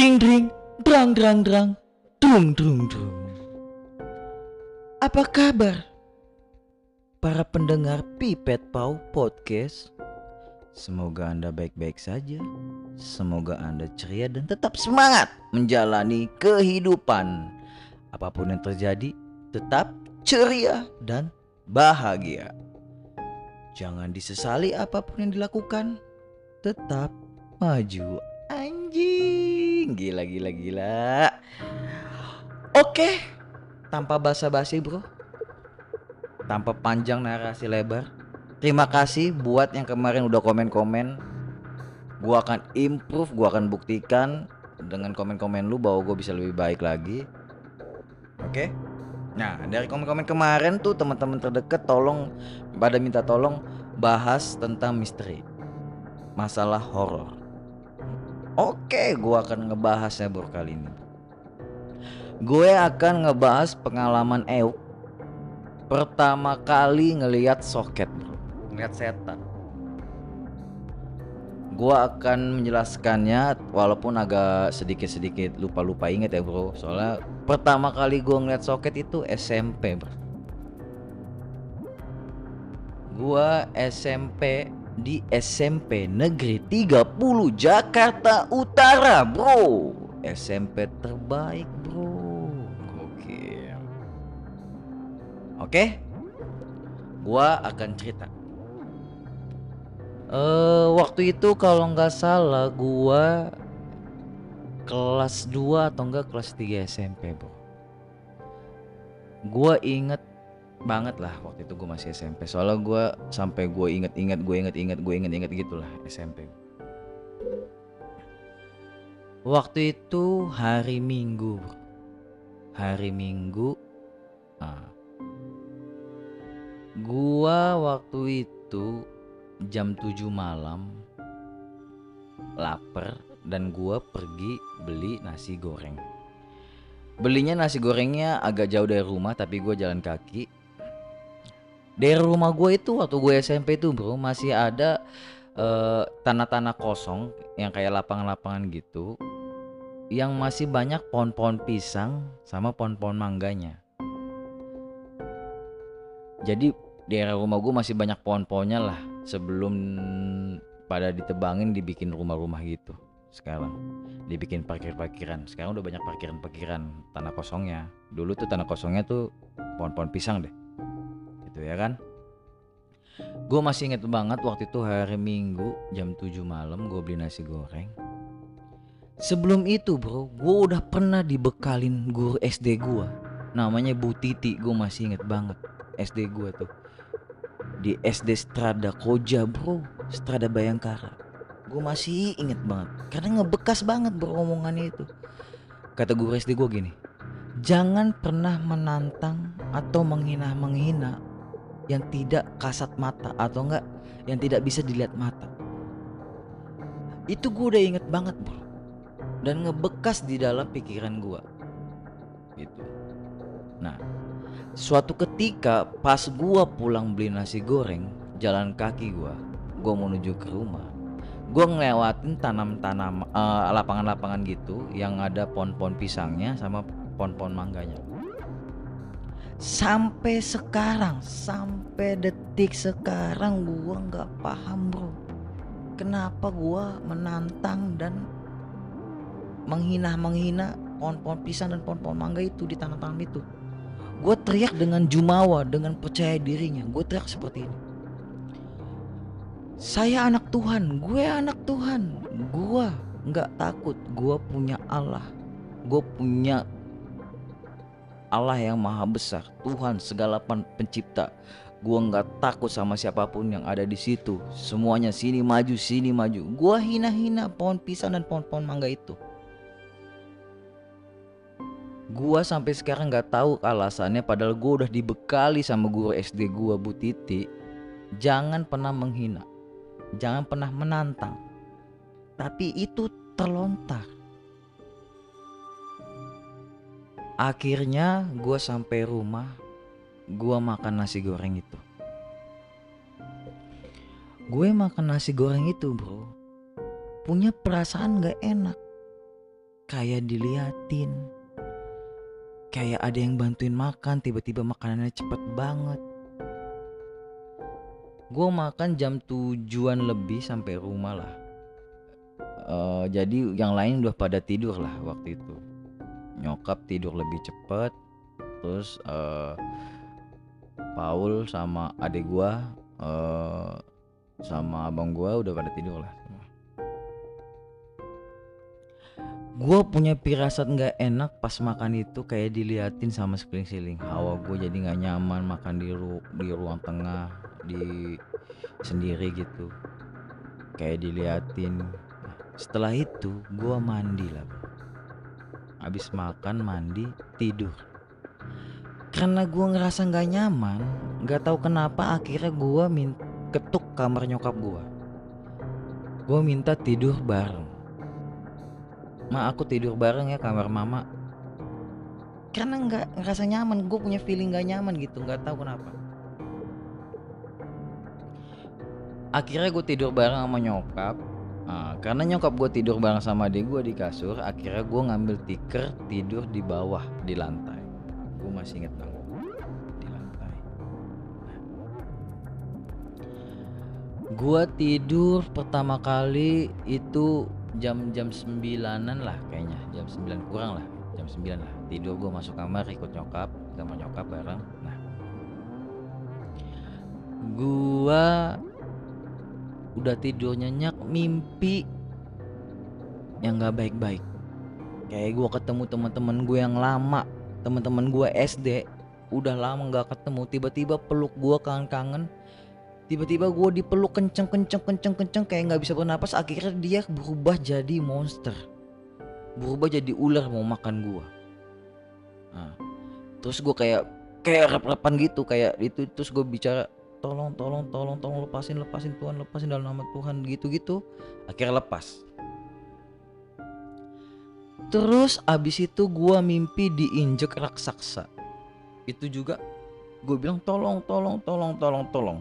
Dring dring, drang drang drang, drung drung drung. Apa kabar? Para pendengar Pipet Pau Podcast. Semoga Anda baik-baik saja. Semoga Anda ceria dan tetap semangat menjalani kehidupan. Apa pun yang terjadi, tetap ceria dan bahagia. Jangan disesali apa pun yang dilakukan. Tetap maju. Gila gila gila. Oke, tanpa basa-basi, Bro. Tanpa panjang narasi lebar. Terima kasih buat yang kemarin udah komen-komen. Gua akan improve, gua akan buktikan dengan komen-komen lu bahwa gue bisa lebih baik lagi. Oke? Nah, dari komen-komen kemarin tuh teman-teman terdekat tolong pada minta tolong bahas tentang misteri. Masalah horor. Oke, gua akan ngebahasnya bro kali ini. Gue akan ngebahas pengalaman Euk pertama kali ngelihat soket bro, ngelihat setan. Gua akan menjelaskannya walaupun agak sedikit-sedikit lupa-lupa inget ya bro. Soalnya pertama kali gua ngeliat soket itu SMP bro. Gua SMP di SMP Negeri 30 Jakarta Utara bro. SMP terbaik bro. Gokil. Oke. Gua akan cerita. Eh waktu itu kalau nggak salah gua kelas 2 atau enggak kelas 3 SMP, Bro. Gua inget banget lah waktu itu gue masih SMP. Soalnya gua sampai gue inget-inget, gue inget-inget, gue inget-inget gitulah SMP. Waktu itu hari Minggu. Hari Minggu. Ah. Gua waktu itu jam 7 malam lapar dan gua pergi beli nasi goreng. Belinya nasi gorengnya agak jauh dari rumah tapi gua jalan kaki. Dari rumah gue itu waktu gue SMP itu bro masih ada eh, tanah-tanah kosong yang kayak lapangan-lapangan gitu yang masih banyak pohon-pohon pisang sama pohon-pohon mangganya. Jadi di daerah rumah gue masih banyak pohon-pohonnya lah sebelum pada ditebangin dibikin rumah-rumah gitu sekarang. Dibikin parkir-parkiran. Sekarang udah banyak parkiran-parkiran tanah kosongnya. Dulu tuh tanah kosongnya tuh pohon-pohon pisang deh gitu ya kan? Gue masih inget banget waktu itu hari minggu jam 7 malam gue beli nasi goreng. Sebelum itu bro gue udah pernah dibekalin guru SD gue namanya Bu Titi gue masih inget banget SD gue tuh. Di SD Strada Koja bro Strada Bayangkara. Gue masih inget banget karena ngebekas banget bro omongannya itu. Kata guru SD gue gini jangan pernah menantang atau menghina-menghina yang tidak kasat mata atau enggak yang tidak bisa dilihat mata. Itu gue udah inget banget bro. Dan ngebekas di dalam pikiran gue gitu. Nah Suatu ketika pas gua pulang beli nasi goreng Jalan kaki gua Gua menuju ke rumah Gua ngelewatin tanam-tanam eh, lapangan-lapangan gitu Yang ada pohon-pohon pisangnya sama pohon-pohon mangganya Sampai sekarang Sampai detik sekarang gua nggak paham bro Kenapa gua menantang dan Menghina-menghina pohon-pohon pisang dan pohon-pohon mangga itu di tanah-tanam itu Gue teriak dengan jumawa, dengan percaya dirinya. Gue teriak seperti ini. Saya anak Tuhan, gue anak Tuhan. Gue nggak takut, gue punya Allah. Gue punya Allah yang maha besar, Tuhan segala pen- pencipta. Gue nggak takut sama siapa pun yang ada di situ. Semuanya sini maju, sini maju. Gue hina-hina pohon pisang dan pohon-pohon mangga itu. Gua sampai sekarang nggak tahu alasannya padahal gua udah dibekali sama guru SD gua Bu Titi. Jangan pernah menghina. Jangan pernah menantang. Tapi itu terlontar. Akhirnya gua sampai rumah, gua makan nasi goreng itu. Gue makan nasi goreng itu bro, punya perasaan gak enak. kayak diliatin. Kayak ada yang bantuin makan tiba-tiba makanannya cepet banget. Gue makan jam tujuan lebih sampai rumah lah. Uh, jadi yang lain udah pada tidur lah waktu itu nyokap tidur lebih cepet terus uh, Paul sama adik gue uh, sama abang gue udah pada tidur lah gue punya pirasat nggak enak pas makan itu kayak diliatin sama sekeliling-seling hawa gue jadi nggak nyaman makan di ru di ruang tengah di sendiri gitu. Kayak diliatin. Setelah itu gue mandi lah bro. Abis makan mandi tidur. Karena gue ngerasa nggak nyaman nggak tahu kenapa akhirnya gue min ketuk kamar nyokap gue gue minta tidur bareng. Ma aku tidur bareng ya kamar mama. Karena nggak ngerasa nyaman gue punya feeling nggak nyaman gitu nggak tahu kenapa. Akhirnya gue tidur bareng sama nyokap nah, karena nyokap gue tidur bareng sama adik gue di kasur akhirnya gue ngambil tikar tidur di bawah di lantai. Gue masih inget banget di lantai. Gue tidur pertama kali itu jam-jam sembilanan lah kayaknya. Jam sembilan kurang lah. Jam sembilan lah. Tidur gue masuk kamar ikut nyokap kamar nyokap bareng. Nah. Gua udah tidur nyenyak mimpi yang nggak baik-baik. Kayak gua ketemu teman-teman gue yang lama teman-teman gue SD udah lama nggak ketemu tiba-tiba peluk gua kangen-kangen. Tiba-tiba gue dipeluk kenceng kenceng kenceng kenceng kayak nggak bisa bernapas akhirnya dia berubah jadi monster. Berubah jadi ular mau makan gue nah, terus gue kayak kayak rep-repan gitu kayak itu terus gue bicara tolong tolong tolong tolong lepasin lepasin Tuhan lepasin dalam nama Tuhan gitu gitu akhirnya lepas. Terus abis itu gue mimpi diinjek raksasa. Itu juga gue bilang tolong tolong tolong tolong tolong.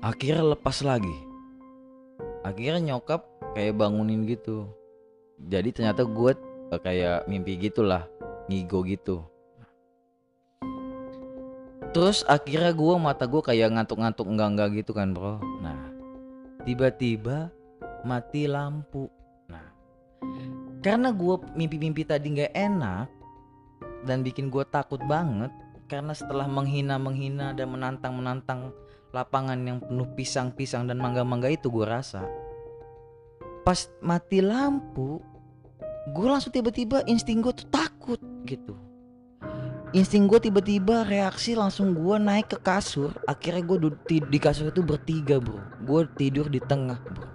Akhirnya lepas lagi. Akhirnya nyokap kayak bangunin gitu. Jadi ternyata gue eh, kayak mimpi gitulah ngigo gitu terus akhirnya gue mata gue kayak ngantuk-ngantuk enggak-enggak gitu kan bro. Nah tiba-tiba mati lampu. Nah karena gue mimpi-mimpi tadi nggak enak dan bikin gue takut banget karena setelah menghina-menghina dan menantang-menantang lapangan yang penuh pisang-pisang dan mangga-mangga itu gue rasa pas mati lampu gue langsung tiba-tiba insting gue tuh takut gitu insting gue tiba-tiba reaksi langsung gue naik ke kasur. Akhirnya gue di, di kasur itu bertiga bro. Gue tidur di tengah bro.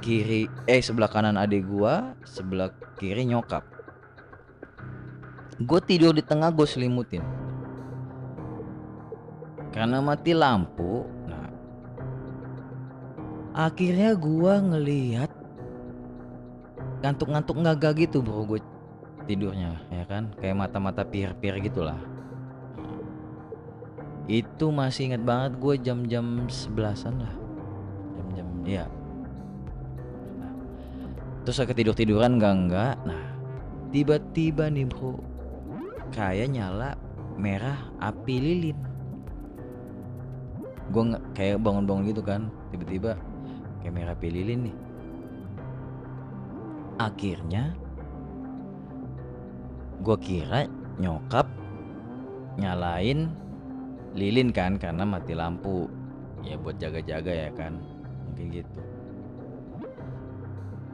Kiri eh sebelah kanan adik gue sebelah kiri nyokap. Gue tidur di tengah gue selimutin. Karena mati lampu nah. Akhirnya gua ngelihat ngantuk-ngantuk ngaga gitu bro. Gue tidurnya ya kan? Kayak mata-mata pir-pir gitulah. Itu masih inget banget gue jam-jam sebelasan lah. Jam-jam ya terus saya ketidur tiduran enggak enggak. Nah tiba-tiba nih bro. Kayak nyala merah api lilin. Gue kayak bangun-bangun gitu kan tiba-tiba kayak merah lilin nih. Akhirnya gue kira nyokap nyalain lilin kan karena mati lampu. Ya buat jaga-jaga ya kan. Mungkin gitu.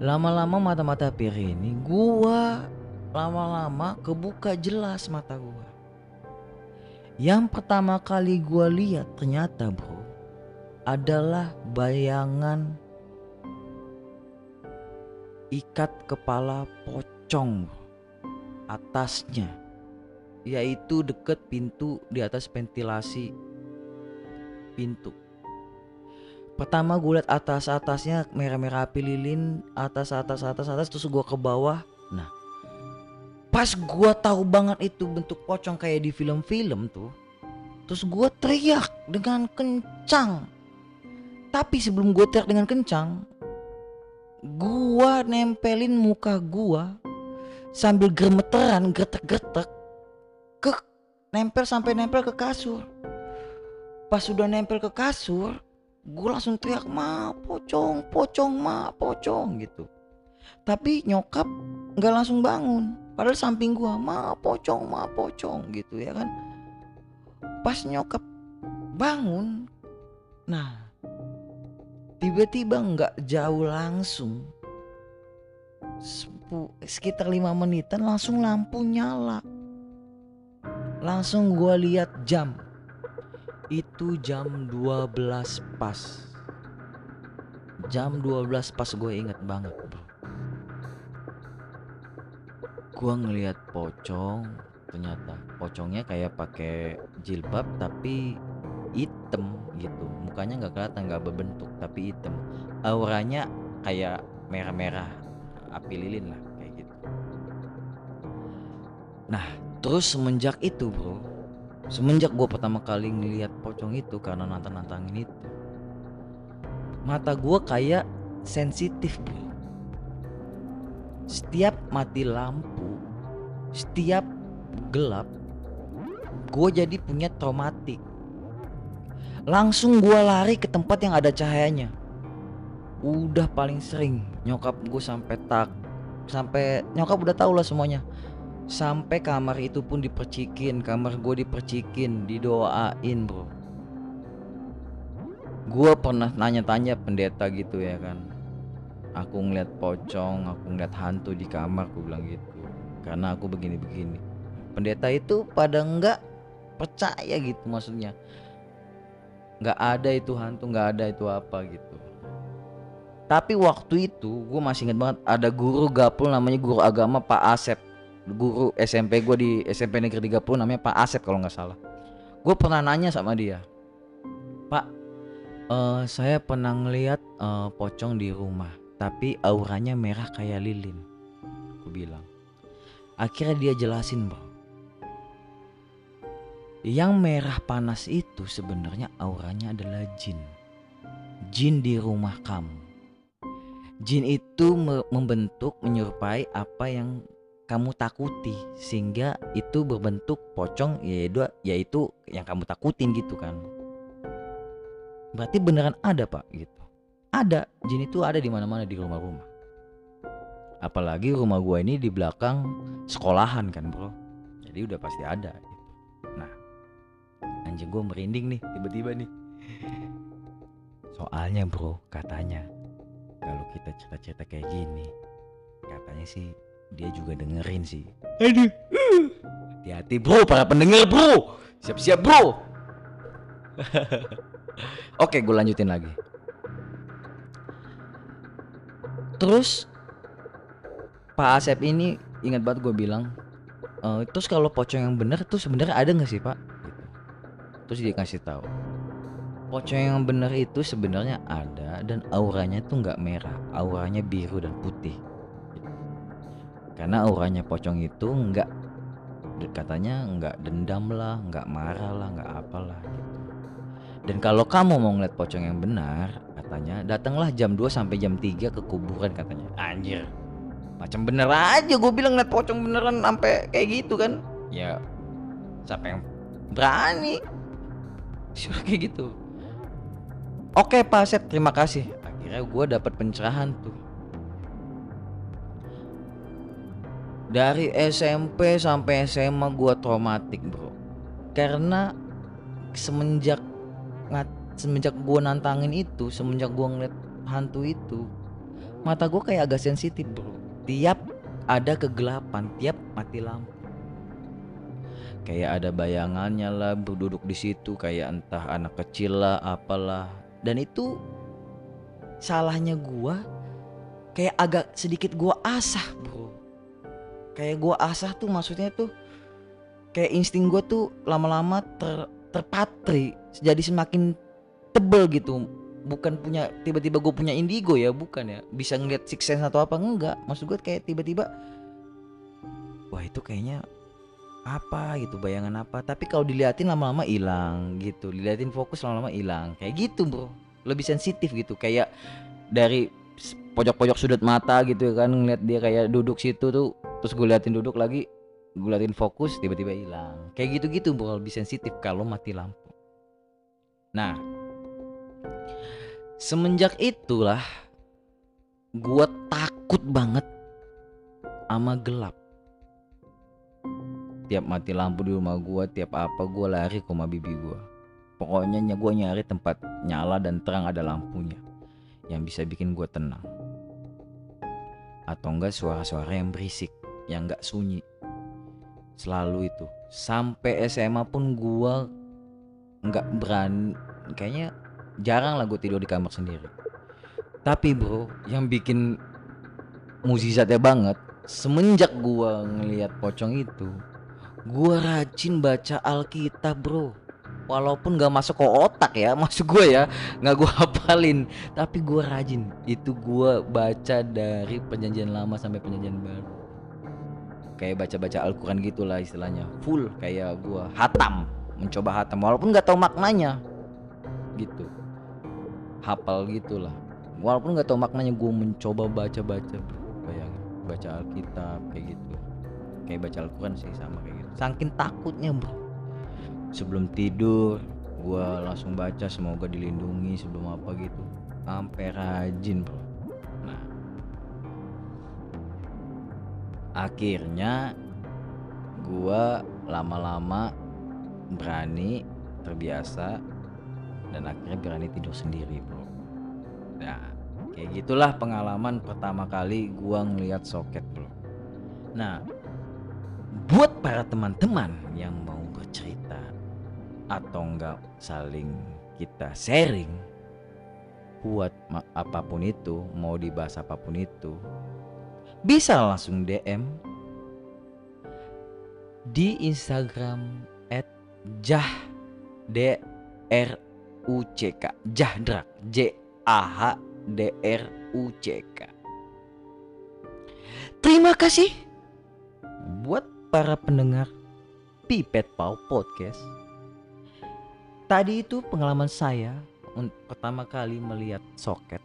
Lama-lama mata-mata pir ini gua lama-lama kebuka jelas mata gua. Yang pertama kali gue lihat ternyata bro adalah bayangan ikat kepala pocong atasnya yaitu deket pintu di atas ventilasi pintu. Pertama gue lihat atas atasnya merah-merah api lilin atas atas atas atas terus gue ke bawah. Nah pas gue tahu banget itu bentuk pocong kayak di film-film tuh terus gue teriak dengan kencang. Tapi sebelum gue teriak dengan kencang gua nempelin muka gua sambil gemeteran gertek-gertek ke nempel sampai nempel ke kasur. Pas sudah nempel ke kasur gue langsung teriak ma pocong pocong ma pocong gitu. Tapi nyokap nggak langsung bangun. Padahal samping gua ma pocong ma pocong gitu ya kan. Pas nyokap bangun nah tiba-tiba nggak jauh langsung sekitar lima menitan langsung lampu nyala. Langsung gua lihat jam. Itu jam 12 pas. Jam 12 pas gue inget banget bro. Gue ngeliat pocong ternyata pocongnya kayak pakai jilbab tapi hitam gitu. Mukanya nggak kelihatan nggak berbentuk tapi hitam. Auranya kayak merah-merah api lilin lah kayak gitu. Nah terus semenjak itu bro semenjak gue pertama kali ngeliat pocong itu karena nantang-nantangin itu mata gue kayak sensitif bro. Setiap mati lampu setiap gelap gue jadi punya traumatik. Langsung gue lari ke tempat yang ada cahayanya udah paling sering nyokap gue sampai tak sampai nyokap udah tau lah semuanya Sampai kamar itu pun dipercikin, kamar gue dipercikin, didoain bro. Gue pernah nanya-tanya pendeta gitu ya kan. Aku ngeliat pocong, aku ngeliat hantu di kamar, aku bilang gitu. Karena aku begini-begini. Pendeta itu pada enggak percaya gitu maksudnya. Nggak ada itu hantu, nggak ada itu apa gitu. Tapi waktu itu gue masih inget banget ada guru gapul namanya guru agama Pak Asep guru SMP gue di SMP Negeri 30 namanya Pak Asep kalau nggak salah. Gue pernah nanya sama dia, Pak, uh, saya pernah ngeliat uh, pocong di rumah, tapi auranya merah kayak lilin. Aku bilang. Akhirnya dia jelasin bro. Yang merah panas itu sebenarnya auranya adalah jin. Jin di rumah kamu. Jin itu membentuk menyerupai apa yang kamu takuti sehingga itu berbentuk pocong yaitu yaitu yang kamu takutin gitu kan. Berarti beneran ada pak gitu. Ada jin itu ada di mana-mana di rumah-rumah. Apalagi rumah gua ini di belakang sekolahan kan bro. Jadi udah pasti ada gitu. nah anjing gua merinding nih tiba-tiba nih. Soalnya bro katanya kalau kita cerita-cerita kayak gini katanya sih dia juga dengerin sih. Aduh. Hati-hati bro, para pendengar bro. Siap-siap bro. Oke, gue lanjutin lagi. Terus Pak Asep ini ingat banget gue bilang, e, terus kalau pocong yang benar tuh sebenarnya ada nggak sih Pak? Gitu. Terus dia kasih tahu, pocong yang benar itu sebenarnya ada dan auranya tuh nggak merah, auranya biru dan putih. Karena auranya pocong itu enggak katanya enggak dendam lah enggak marah lah enggak apalah gitu. Dan kalau kamu mau ngeliat pocong yang benar katanya datanglah jam 2 sampai jam 3 ke kuburan katanya. Anjir. Macam bener aja gue bilang ngeliat pocong beneran sampai kayak gitu kan. Ya siapa yang berani? Suruh kayak gitu oke Pak Sep terima kasih. Akhirnya gue dapat pencerahan tuh. Dari SMP sampai SMA gua traumatik bro. Karena semenjak semenjak gua nantangin itu semenjak gua ngeliat hantu itu mata gua kayak agak sensitif bro. Tiap ada kegelapan tiap mati lampu. Kayak ada bayangannya lah berduduk di situ kayak entah anak kecil lah apalah dan itu salahnya gua kayak agak sedikit gua asah bro. Kayak gue asah tuh maksudnya tuh kayak insting gue tuh lama-lama ter terpatri jadi semakin tebel gitu. Bukan punya tiba-tiba gue punya indigo ya bukan ya. Bisa ngeliat six sense atau apa enggak. Maksud gue kayak tiba-tiba wah itu kayaknya apa gitu bayangan apa. Tapi kalau diliatin lama-lama hilang gitu diliatin fokus lama-lama hilang. Kayak gitu bro. Lebih sensitif gitu kayak dari pojok-pojok sudut mata gitu kan ngeliat dia kayak duduk situ tuh terus gue liatin duduk lagi gue liatin fokus tiba-tiba hilang. Kayak gitu-gitu bro lebih sensitif kalau mati lampu. Nah semenjak itulah gue takut banget sama gelap tiap mati lampu di rumah gua tiap apa gua lari ke rumah bibi gua. Pokoknya gue nyari tempat nyala dan terang ada lampunya yang bisa bikin gua tenang. Atau enggak suara-suara yang berisik yang enggak sunyi. Selalu itu. Sampai SMA pun gua nggak berani kayaknya jarang lah gue tidur di kamar sendiri. Tapi bro yang bikin muzizatnya banget semenjak gua ngelihat pocong itu Gua rajin baca Alkitab bro. Walaupun gak masuk ke otak ya Masuk gue ya Gak gue hafalin. Tapi gue rajin. Itu gue baca dari perjanjian lama sampai perjanjian baru. Kayak baca-baca Al-Quran gitu lah istilahnya. Full kayak gue Hatam. Mencoba hatam. Walaupun gak tahu maknanya. Gitu. Hafal gitu lah Walaupun gak tahu maknanya gue mencoba baca-baca. Bayangin Baca Alkitab kayak gitu Kayak baca Al-Quran sih sama kayak gitu. Saking takutnya bro. Sebelum tidur gue langsung baca semoga dilindungi sebelum apa gitu. Sampai rajin bro. Nah. Akhirnya gue lama-lama berani terbiasa dan akhirnya berani tidur sendiri bro. Nah kayak gitulah pengalaman pertama kali gue ngeliat soket bro. Nah buat para teman-teman yang mau bercerita atau enggak saling kita sharing buat apa pun itu mau dibahas apa pun itu bisa langsung DM di Instagram at jah d r u c k jahdrak j a h d r u c k. Terima kasih buat para pendengar Pipet Pau Podcast. Tadi itu pengalaman saya pertama kali melihat soket,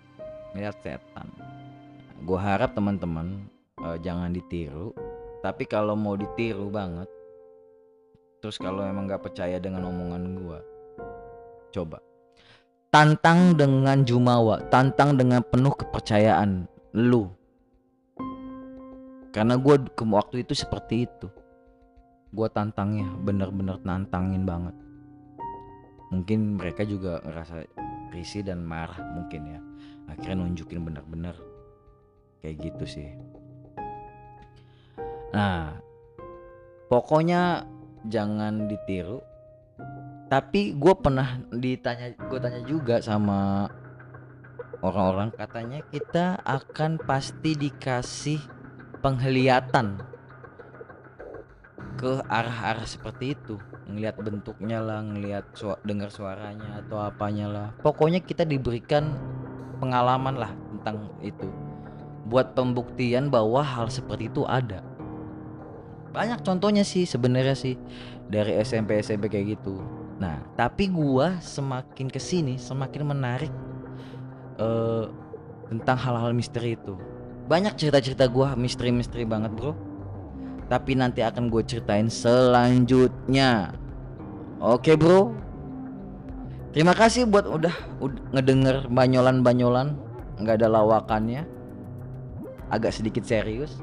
melihat setan. Gue harap teman-teman uh, jangan ditiru. Tapi kalau mau ditiru banget, terus kalau emang gak percaya dengan omongan gue, coba tantang dengan jumawa, tantang dengan penuh kepercayaan lu. Karena gue ke waktu itu seperti itu. Gue tantangnya bener-bener nantangin banget. Mungkin mereka juga ngerasa risih dan marah mungkin ya. Akhirnya nunjukin bener-bener. Kayak gitu sih. Nah pokoknya jangan ditiru. Tapi gue pernah ditanya gue tanya juga sama orang-orang katanya kita akan pasti dikasih penglihatan ke arah-arah seperti itu. Ngelihat bentuknya lah ngelihat su dengar suaranya atau apanya lah. Pokoknya kita diberikan pengalaman lah tentang itu. Buat pembuktian bahwa hal seperti itu ada. Banyak contohnya sih sebenarnya sih dari SMP SMP kayak gitu. Nah tapi gua semakin ke sini semakin menarik uh, tentang hal-hal misteri itu banyak cerita-cerita gua misteri-misteri banget bro tapi nanti akan gue ceritain selanjutnya. Oke bro. Terima kasih buat udah, udah ngedenger banyolan-banyolan, nggak ada lawakannya. Agak sedikit serius,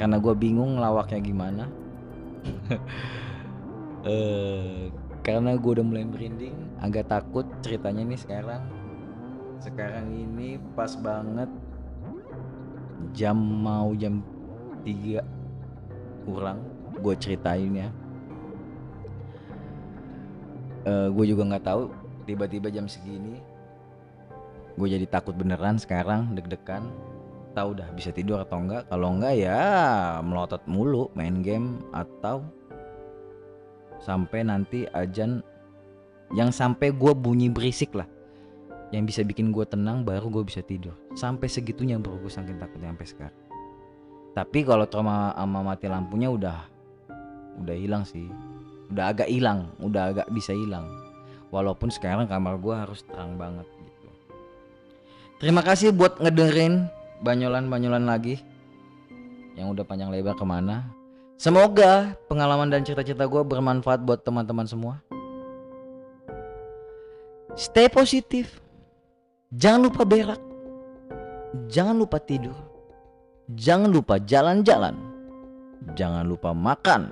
karena gue bingung lawaknya gimana. uh, karena gue udah mulai merinding, agak takut ceritanya nih sekarang. Sekarang ini pas banget jam mau jam 3 kurang gue ceritain ya. Uh, gue juga nggak tahu tiba-tiba jam segini gue jadi takut beneran sekarang deg-degan. Tahu dah bisa tidur atau enggak kalau enggak ya melotot mulu main game atau sampai nanti ajan yang sampai gue bunyi berisik lah yang bisa bikin gue tenang baru gue bisa tidur. Sampai segitunya bro. Gue saking takutnya sampai sekarang. Tapi kalau trauma sama mati lampunya udah udah hilang sih. Udah agak hilang. Udah agak bisa hilang. Walaupun sekarang kamar gue harus terang banget gitu. Terima kasih buat ngedengerin banyolan-banyolan lagi yang udah panjang lebar ke mana. Semoga pengalaman dan cerita-cerita gue bermanfaat buat teman-teman semua. Stay positif. Jangan lupa berak. Jangan lupa tidur. Jangan lupa jalan-jalan. Jangan lupa makan.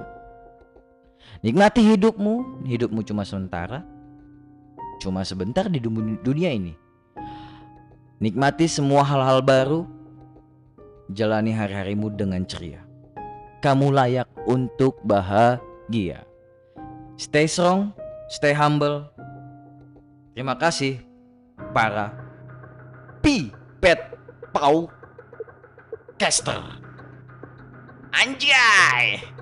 Nikmati hidupmu. Hidupmu cuma sementara. Cuma sebentar di dunia ini. Nikmati semua hal-hal baru. Jalani hari-harimu dengan ceria. Kamu layak untuk bahagia. Stay strong, stay humble. Terima kasih para pipet pau caster. Anjay!